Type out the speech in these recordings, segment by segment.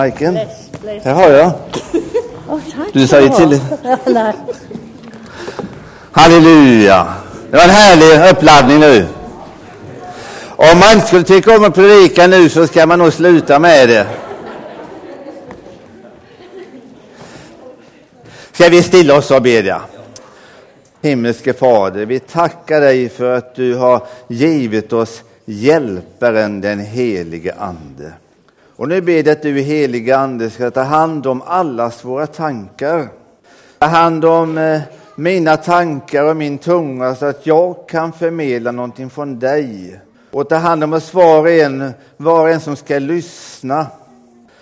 Majken, här har jag. Du säger ha. till. Halleluja! Det var en härlig uppladdning nu. Om man inte skulle tycka om att predika nu så ska man nog sluta med det. Ska vi stilla oss och bedja? Himmelske Fader, vi tackar dig för att du har givit oss Hjälparen, den helige Ande. Och nu ber jag att du, helige Ande, ska ta hand om allas våra tankar. Ta hand om eh, mina tankar och min tunga så att jag kan förmedla någonting från dig. Och ta hand om oss var och en, var och en som ska lyssna.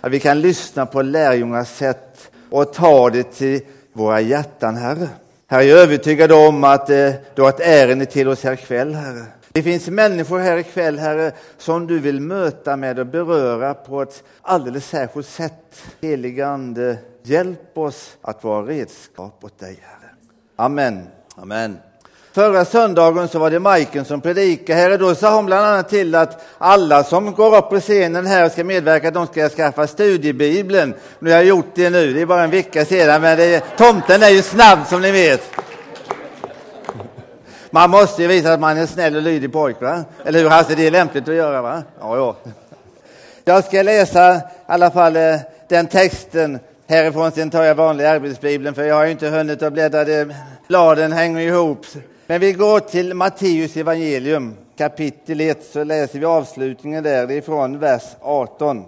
Att vi kan lyssna på lärjungars sätt och ta det till våra hjärtan, Herre. Herre, jag är övertygad om att eh, du har ett ärende till oss här ikväll, Herre. Det finns människor här ikväll, Herre, som du vill möta med och beröra på ett alldeles särskilt sätt. Helige Ande, hjälp oss att vara redskap åt dig, Herre. Amen. Amen. Förra söndagen så var det Majken som predikade här och då sa hon bland annat till att alla som går upp på scenen här och ska medverka, de ska skaffa studiebibeln. Nu har jag gjort det nu, det är bara en vecka sedan, men det, tomten är ju snabb som ni vet. Man måste ju visa att man är snäll och lydig pojk, va? Eller hur Hasse? Det är lämpligt att göra, va? Ja, ja. Jag ska läsa i alla fall eh, den texten härifrån, sen tar jag vanliga arbetsbibeln för jag har ju inte hunnit att bläddra, det, bladen hänger ihop. Men vi går till Matteus evangelium, kapitel 1, så läser vi avslutningen därifrån, vers 18.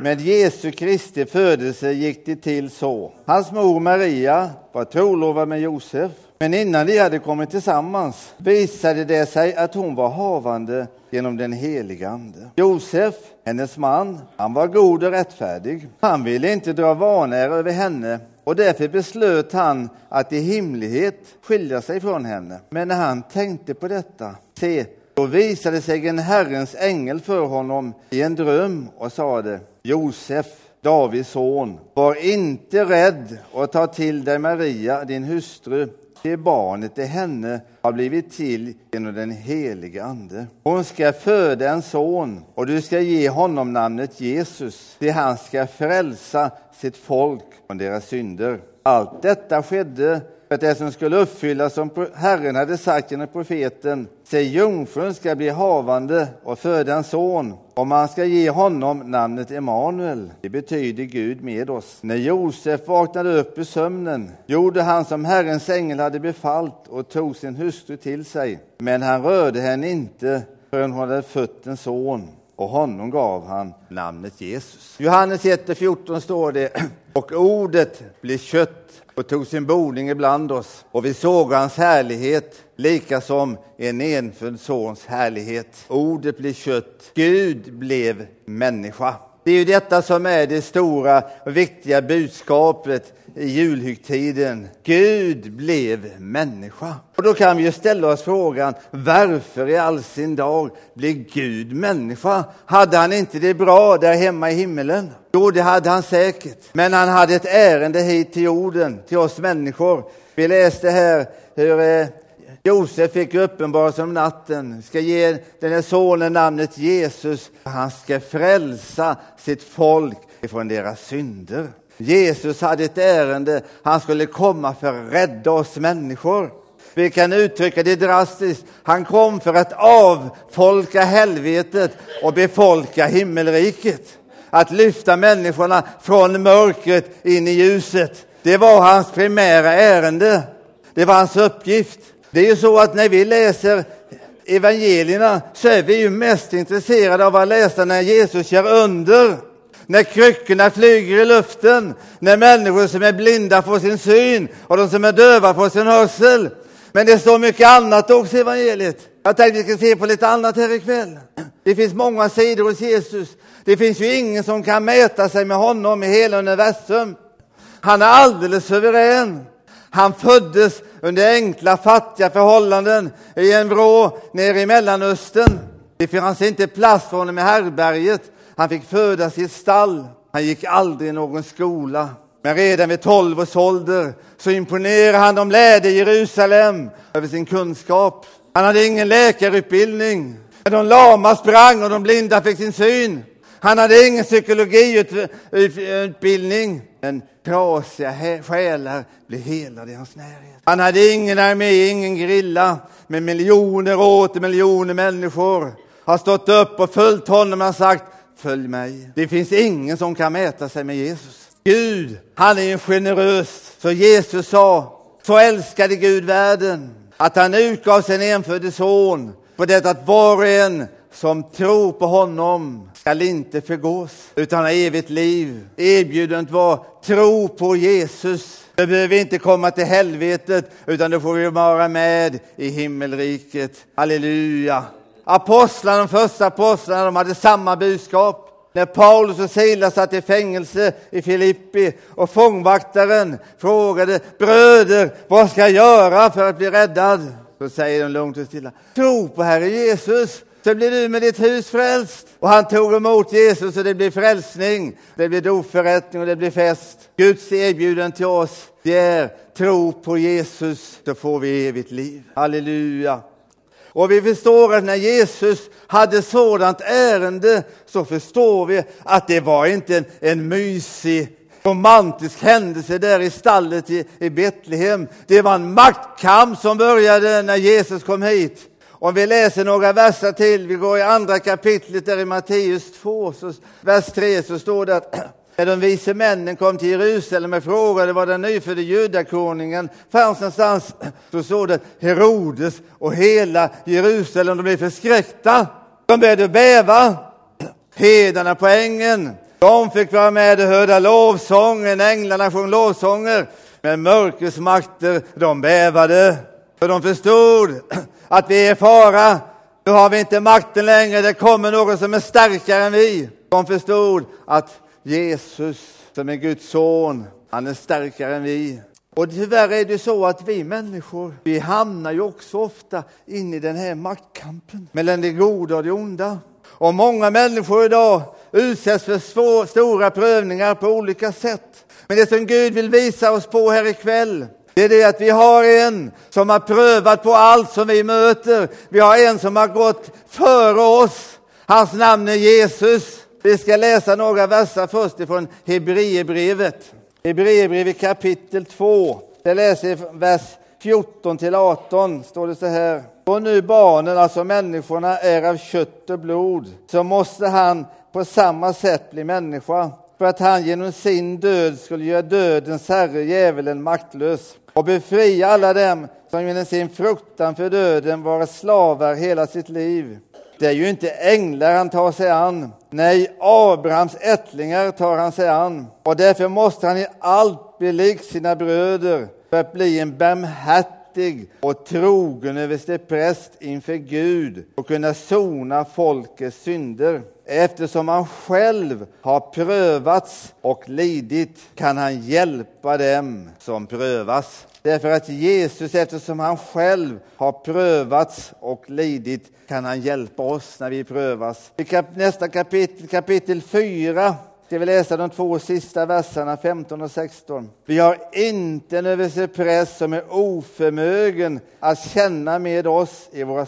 Med Jesu Kristi födelse gick det till så. Hans mor Maria var trolovad med Josef, men innan de hade kommit tillsammans visade det sig att hon var havande genom den heliga Ande. Josef, hennes man, han var god och rättfärdig. Han ville inte dra vanära över henne och därför beslöt han att i hemlighet skilja sig från henne. Men när han tänkte på detta, se, då visade sig en Herrens ängel för honom i en dröm och sade Josef, Davids son, var inte rädd och ta till dig Maria, din hustru. Det barnet i henne har blivit till genom den helige Ande. Hon ska föda en son och du ska ge honom namnet Jesus, det han ska frälsa sitt folk från deras synder. Allt detta skedde för att det som skulle uppfyllas som Herren hade sagt genom profeten. Se, jungfrun ska bli havande och föda en son och man ska ge honom namnet Emanuel. Det betyder Gud med oss. När Josef vaknade upp ur sömnen gjorde han som Herrens ängel hade befallt och tog sin hustru till sig. Men han rörde henne inte förrän hon hade fött en son och honom gav han namnet Jesus. Johannes 1.14 står det och ordet blev kött och tog sin boning ibland oss och vi såg hans härlighet lika som en enfödd sons härlighet. Ordet blev kött, Gud blev människa. Det är ju detta som är det stora och viktiga budskapet i julhögtiden. Gud blev människa. Och då kan vi ju ställa oss frågan, varför i all sin dag blev Gud människa? Hade han inte det bra där hemma i himmelen? Jo, det hade han säkert. Men han hade ett ärende hit till jorden, till oss människor. Vi läste här hur eh, Josef fick uppenbarelse om natten, ska ge den här sonen namnet Jesus. Han ska frälsa sitt folk ifrån deras synder. Jesus hade ett ärende, han skulle komma för att rädda oss människor. Vi kan uttrycka det drastiskt. Han kom för att avfolka helvetet och befolka himmelriket. Att lyfta människorna från mörkret in i ljuset. Det var hans primära ärende. Det var hans uppgift. Det är ju så att när vi läser evangelierna så är vi ju mest intresserade av att läsa när Jesus gör under. När kryckorna flyger i luften, när människor som är blinda får sin syn och de som är döva får sin hörsel. Men det står mycket annat också i evangeliet. Jag tänkte vi ska se på lite annat här ikväll. Det finns många sidor hos Jesus. Det finns ju ingen som kan mäta sig med honom i hela universum. Han är alldeles suverän. Han föddes under enkla, fattiga förhållanden i en vrå nere i Mellanöstern. Det fanns inte plats för honom i härberget. Han fick födas i ett stall. Han gick aldrig i någon skola. Men redan vid tolv års ålder så imponerade han de lärde i Jerusalem över sin kunskap. Han hade ingen läkarutbildning. De lama sprang och de blinda fick sin syn. Han hade ingen psykologiutbildning. Men trasiga själar blev helade i hans närhet. Han hade ingen armé, ingen grilla Men miljoner och åter miljoner människor har stått upp och följt honom och sagt följ mig. Det finns ingen som kan mäta sig med Jesus. Gud, han är generös. Så Jesus sa, så älskade Gud världen att han utgav sin enfödde son på det att var och en som tror på honom skall inte förgås utan ha evigt liv. Erbjudandet var tro på Jesus. Du behöver inte komma till helvetet utan du får vara med i himmelriket. Halleluja! Apostlarna, de första apostlarna, de hade samma budskap. När Paulus och Silas satt i fängelse i Filippi och fångvaktaren frågade bröder, vad ska jag göra för att bli räddad? Så säger de lugnt och stilla, tro på Herre Jesus så blir du med ditt hus frälst. Och han tog emot Jesus och det blev frälsning, det blev dopförrättning och det blev fest. Guds erbjudande till oss, det är tro på Jesus, Då får vi evigt liv. Halleluja. Och vi förstår att när Jesus hade sådant ärende så förstår vi att det var inte en, en mysig romantisk händelse där i stallet i, i Betlehem. Det var en maktkamp som började när Jesus kom hit. Om vi läser några verser till, vi går i andra kapitlet där i Matteus 2, så, vers 3, så står det att när de vise männen kom till Jerusalem och frågade var den nyfödde judakonungen fanns någonstans, så stod det Herodes och hela Jerusalem, de blev förskräckta. De började bäva. Hedarna på ängen, de fick vara med och höra lovsången, änglarna sjöng lovsånger. Men mörkrets makter, de bävade. För de förstod att vi är i fara. Nu har vi inte makten längre, det kommer någon som är starkare än vi. De förstod att Jesus, som är Guds son, han är starkare än vi. Och tyvärr är det så att vi människor, vi hamnar ju också ofta in i den här maktkampen mellan det goda och det onda. Och många människor idag utsätts för svår, stora prövningar på olika sätt. Men det som Gud vill visa oss på här ikväll, det är det att vi har en som har prövat på allt som vi möter. Vi har en som har gått före oss. Hans namn är Jesus. Vi ska läsa några verser först ifrån Hebreerbrevet. Hebreerbrevet kapitel 2. Det läser vers 14 till 18 står det så här. Och nu barnen, alltså människorna, är av kött och blod, så måste han på samma sätt bli människa för att han genom sin död skulle göra dödens herre, djävulen, maktlös och befria alla dem som genom sin fruktan för döden varit slavar hela sitt liv. Det är ju inte änglar han tar sig an. Nej, Abrahams ättlingar tar han sig an. Och därför måste han i allt bli lik sina bröder för att bli en barmhärtig och trogen överstepräst inför Gud och kunna sona folkets synder. Eftersom han själv har prövats och lidit kan han hjälpa dem som prövas. Därför att Jesus, eftersom han själv har prövats och lidit, kan han hjälpa oss när vi prövas. I kap nästa kapitel, kapitel 4, ska vi läsa de två sista verserna, 15 och 16. Vi har inte en överstepräst som är oförmögen att känna med oss i våra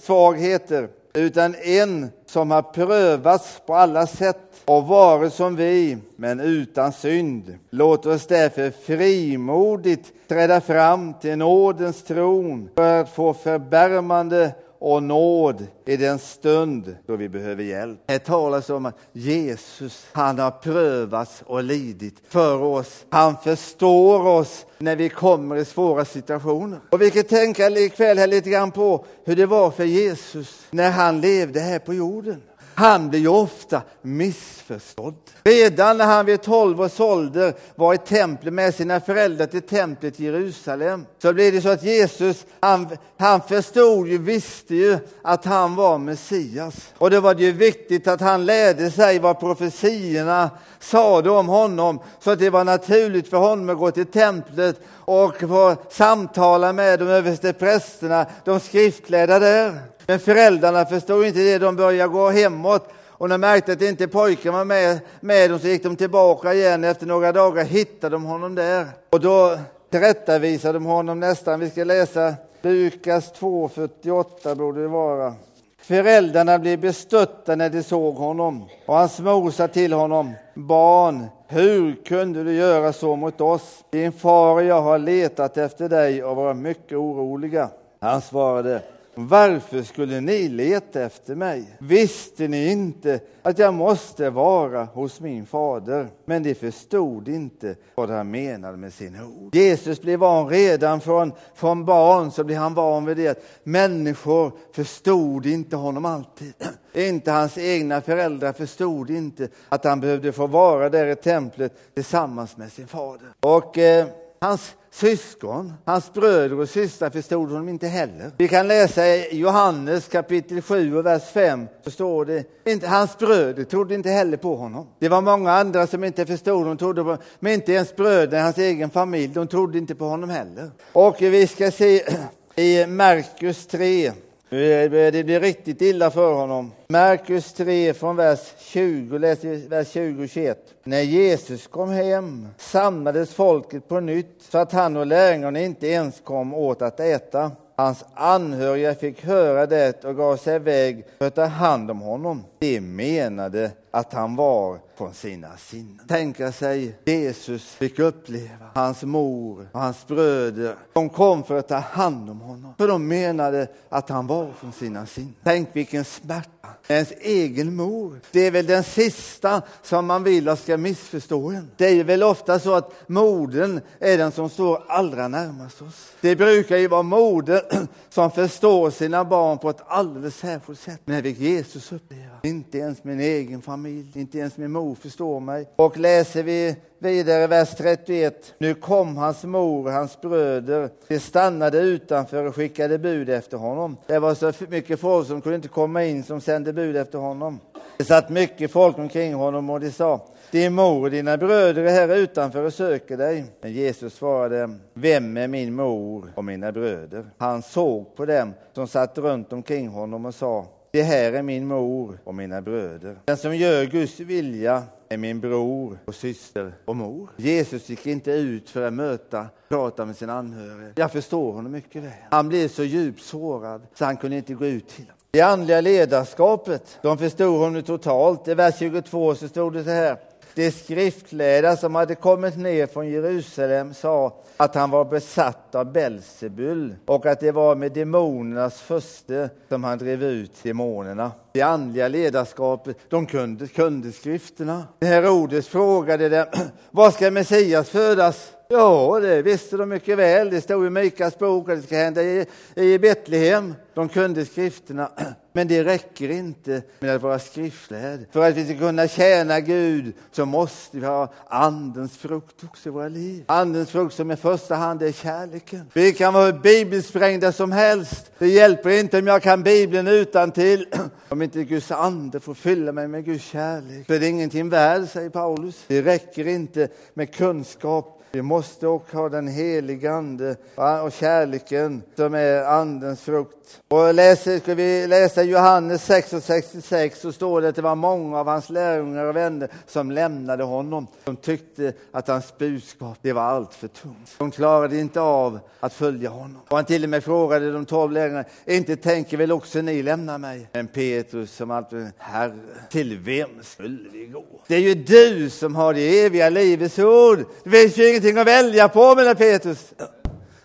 svagheter utan en som har prövats på alla sätt och varit som vi, men utan synd. Låt oss därför frimodigt träda fram till nådens tron för att få förbärmande och nåd i den stund då vi behöver hjälp. Här talas om att Jesus, han har prövats och lidit för oss. Han förstår oss när vi kommer i svåra situationer. Och vi kan tänka ikväll här lite grann på hur det var för Jesus när han levde här på jorden. Han blir ju ofta missförstådd. Redan när han vid 12 års ålder var i templet med sina föräldrar till templet i Jerusalem så blev det så att Jesus, han, han förstod ju, visste ju att han var Messias. Och då var det ju viktigt att han lärde sig vad profetiorna sade om honom så att det var naturligt för honom att gå till templet och få samtala med de överste prästerna, de skriftlärda där. Men föräldrarna förstod inte det, de började gå hemåt och när de märkte att inte pojken var med, med dem så gick de tillbaka igen. Efter några dagar hittade de honom där. Och då tillrättavisade de honom nästan. Vi ska läsa Lukas 2.48 borde det vara. Föräldrarna blev bestörta när de såg honom och hans mor sa till honom Barn, hur kunde du göra så mot oss? Din far och jag har letat efter dig och varit mycket oroliga. Han svarade varför skulle ni leta efter mig? Visste ni inte att jag måste vara hos min fader? Men de förstod inte vad han menade med sina ord. Jesus blev van redan från, från barn, så blev han van vid det. Människor förstod inte honom alltid. Inte hans egna föräldrar förstod inte att han behövde få vara där i templet tillsammans med sin fader. Och eh, hans syskon, hans bröder och systrar förstod honom inte heller. Vi kan läsa i Johannes kapitel 7 och vers 5. Så står det, inte, hans bröder trodde inte heller på honom. Det var många andra som inte förstod honom, trodde på, men inte ens bröder, hans egen familj, de trodde inte på honom heller. Och vi ska se i Markus 3 det bli riktigt illa för honom. Markus 3 från vers 20, läs vers 20 och 21. När Jesus kom hem samlades folket på nytt så att han och lärjungarna inte ens kom åt att äta. Hans anhöriga fick höra det och gav sig iväg för att ta hand om honom. De menade att han var från sina sinnen. Tänka sig Jesus fick uppleva hans mor och hans bröder. De kom för att ta hand om honom, för de menade att han var från sina sinnen. Tänk vilken smärta. Ens egen mor, det är väl den sista som man vill att ska missförstå en. Det är väl ofta så att modern är den som står allra närmast oss. Det brukar ju vara modern som förstår sina barn på ett alldeles särskilt sätt. Men det fick Jesus uppleva. Inte ens min egen familj, inte ens min mor förstår mig. Och läser vi vidare vers 31. Nu kom hans mor och hans bröder. De stannade utanför och skickade bud efter honom. Det var så mycket folk som kunde inte komma in som sände bud efter honom. Det satt mycket folk omkring honom och de sa din mor och dina bröder är här utanför och söker dig. Men Jesus svarade, vem är min mor och mina bröder? Han såg på dem som satt runt omkring honom och sa, det här är min mor och mina bröder. Den som gör Guds vilja är min bror och syster och mor. Jesus gick inte ut för att möta, prata med sina anhöriga. Jag förstår honom mycket väl. Han blev så djupt sårad så han kunde inte gå ut till dem. Det andliga ledarskapet, de förstod honom totalt. I vers 22 så stod det så här. De skriftlärda som hade kommit ner från Jerusalem sa att han var besatt av Belsebul och att det var med demonernas furste som han drev ut demonerna. Det andliga ledarskapet, de kunde, kunde skrifterna. Herodes frågade dem, var ska Messias födas? Ja, det visste de mycket väl. Det stod i Mikas bok att det ska hända i, i Betlehem. De kunde skrifterna. Men det räcker inte med att vara skriftlärd. För att vi ska kunna tjäna Gud så måste vi ha Andens frukt också i våra liv. Andens frukt som i första hand är kärleken. Vi kan vara hur bibelsprängda som helst. Det hjälper inte om jag kan Bibeln utan till om inte Guds ande får fylla mig med Guds kärlek. För det är ingenting värd, säger Paulus. Det räcker inte med kunskap vi måste också ha den heliga Ande och kärleken som är Andens frukt. Och läser, ska vi läsa Johannes 6 och 66 så står det att det var många av hans lärjungar och vänner som lämnade honom. De tyckte att hans budskap det var allt för tungt. De klarade inte av att följa honom. Och han till och med frågade de tolv lärjungarna, inte tänker väl också ni lämna mig? Men Petrus som alltid, Herre, till vem skulle vi gå? Det är ju du som har det eviga livets ord. Det finns ju ingenting att välja på, menar Petrus.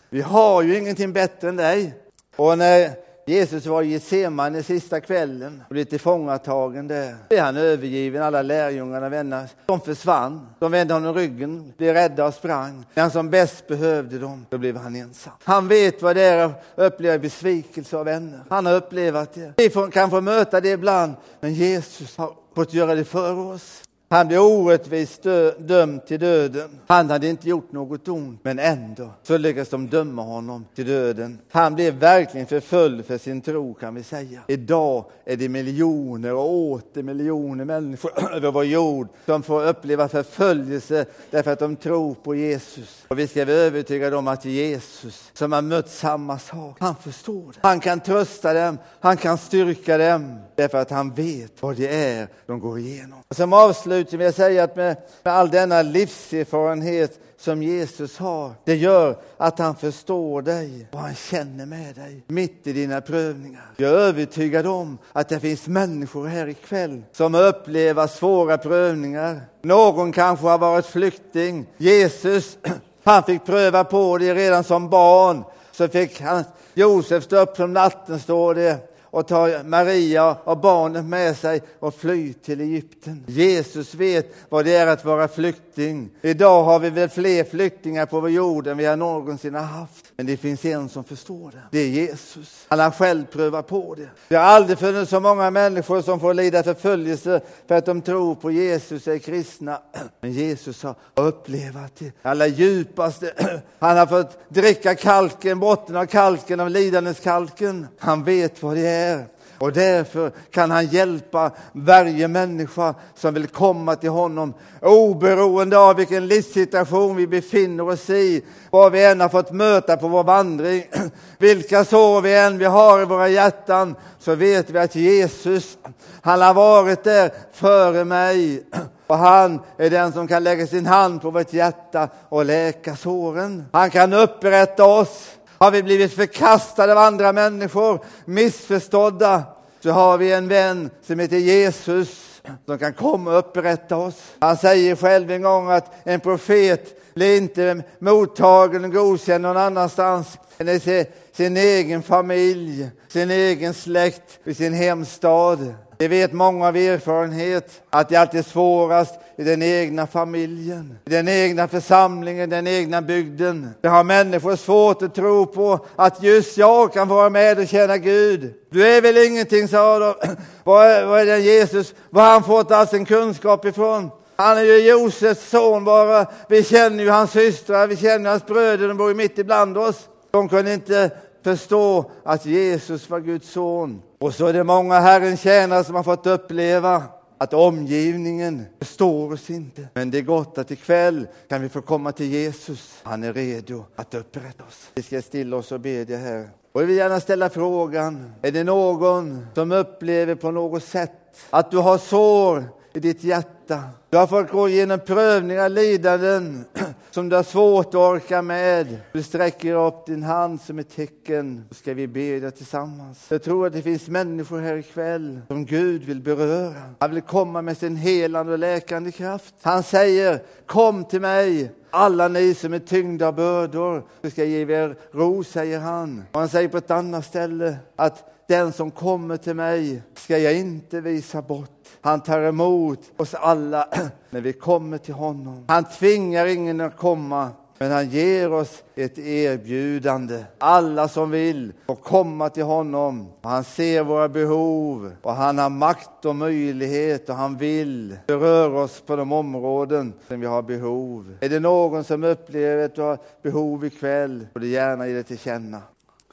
Vi har ju ingenting bättre än dig. Och när Jesus var i Getsemane sista kvällen och blev tillfångatagen där. Blev han övergiven, alla lärjungarna vänner. De försvann. De vände honom ryggen, blev rädda och sprang. När han som bäst behövde dem, då blev han ensam. Han vet vad det är att uppleva besvikelse av vänner. Han har upplevt det. Vi kan få möta det ibland, men Jesus har fått göra det för oss. Han blev orättvist dömd till döden. Han hade inte gjort något ont, men ändå så lyckades de döma honom till döden. Han blev verkligen förföljd för sin tro kan vi säga. Idag är det miljoner och åter miljoner människor över vår jord som får uppleva förföljelse därför att de tror på Jesus. Och vi ska vara övertygade om att Jesus som har mött samma sak, han förstår det. Han kan trösta dem, han kan styrka dem därför att han vet vad det är de går igenom. som avslut avslutning vill jag säga att med, med all denna livserfarenhet som Jesus har, det gör att han förstår dig och han känner med dig mitt i dina prövningar. Jag är övertygad om att det finns människor här ikväll som upplever svåra prövningar. Någon kanske har varit flykting. Jesus, han fick pröva på det redan som barn. Så fick han, Josef stå upp om natten, står det och tar Maria och barnet med sig och flyr till Egypten. Jesus vet vad det är att vara flykting. Idag har vi väl fler flyktingar på vår jord än vi har någonsin haft. Men det finns en som förstår det. Det är Jesus. Han har själv prövat på det. Det har aldrig funnits så många människor som får lida förföljelse för att de tror på Jesus och är kristna. Men Jesus har upplevt det allra djupaste. Han har fått dricka kalken, botten av kalken, av lidandeskalken. Han vet vad det är är. Och därför kan han hjälpa varje människa som vill komma till honom oberoende av vilken livssituation vi befinner oss i, vad vi än har fått möta på vår vandring, vilka sår vi än vi har i våra hjärtan, så vet vi att Jesus, han har varit där före mig och han är den som kan lägga sin hand på vårt hjärta och läka såren. Han kan upprätta oss har vi blivit förkastade av andra människor, missförstådda, så har vi en vän som heter Jesus som kan komma och upprätta oss. Han säger själv en gång att en profet blir inte mottagen och godkänd någon annanstans än i sin egen familj, sin egen släkt, i sin hemstad. Det vet många av erfarenhet att det alltid är svårast i den egna familjen, i den egna församlingen, den egna bygden. Det har människor svårt att tro på att just jag kan vara med och tjäna Gud. Du är väl ingenting, sa de. Vad är, är det Jesus, var har han fått all sin kunskap ifrån? Han är ju Josefs son bara. Vi känner ju hans systrar, vi känner hans bröder, de bor ju mitt ibland oss. De kunde inte förstå att Jesus var Guds son. Och så är det många Herrens tjänare som har fått uppleva att omgivningen förstår oss inte. Men det är gott att ikväll kan vi få komma till Jesus. Han är redo att upprätta oss. Vi ska stilla oss och bedja här. Och jag vill gärna ställa frågan, är det någon som upplever på något sätt att du har sår i ditt hjärta. Du har fått gå igenom prövningar, lidanden som du har svårt att orka med. Du sträcker upp din hand som ett tecken. Då ska vi bedja tillsammans. Jag tror att det finns människor här ikväll som Gud vill beröra. Han vill komma med sin helande och läkande kraft. Han säger, kom till mig alla ni som är tyngda av bördor, så ska jag ge er ro, säger han. Och han säger på ett annat ställe att den som kommer till mig ska jag inte visa bort. Han tar emot oss alla när vi kommer till honom. Han tvingar ingen att komma, men han ger oss ett erbjudande. Alla som vill får komma till honom. Han ser våra behov och han har makt och möjlighet och han vill beröra oss på de områden som vi har behov. Är det någon som upplever att du har behov ikväll får du gärna ge det till känna.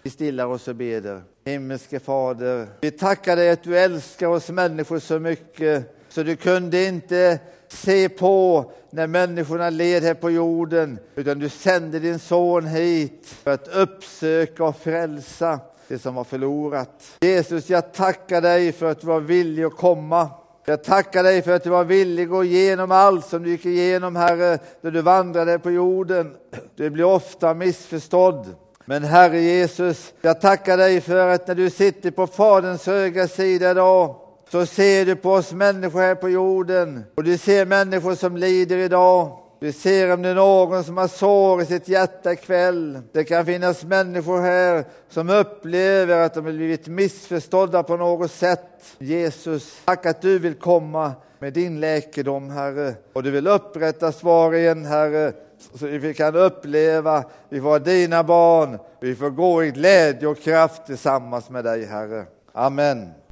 Vi stillar oss och beder. Himmelske Fader, vi tackar dig att du älskar oss människor så mycket så du kunde inte se på när människorna led här på jorden, utan du sände din son hit för att uppsöka och frälsa det som var förlorat. Jesus, jag tackar dig för att du var villig att komma. Jag tackar dig för att du var villig att gå igenom allt som du gick igenom, Herre, när du vandrade på jorden. Du blir ofta missförstådd. Men Herre Jesus, jag tackar dig för att när du sitter på Faderns högra sida idag så ser du på oss människor här på jorden och du ser människor som lider idag. Du ser om det är någon som har sår i sitt hjärta ikväll. Det kan finnas människor här som upplever att de har blivit missförstådda på något sätt. Jesus, tack att du vill komma med din läkedom, Herre. Och du vill upprätta var igen, Herre, så vi kan uppleva, vi får dina barn, vi får gå i glädje och kraft tillsammans med dig, Herre. Amen.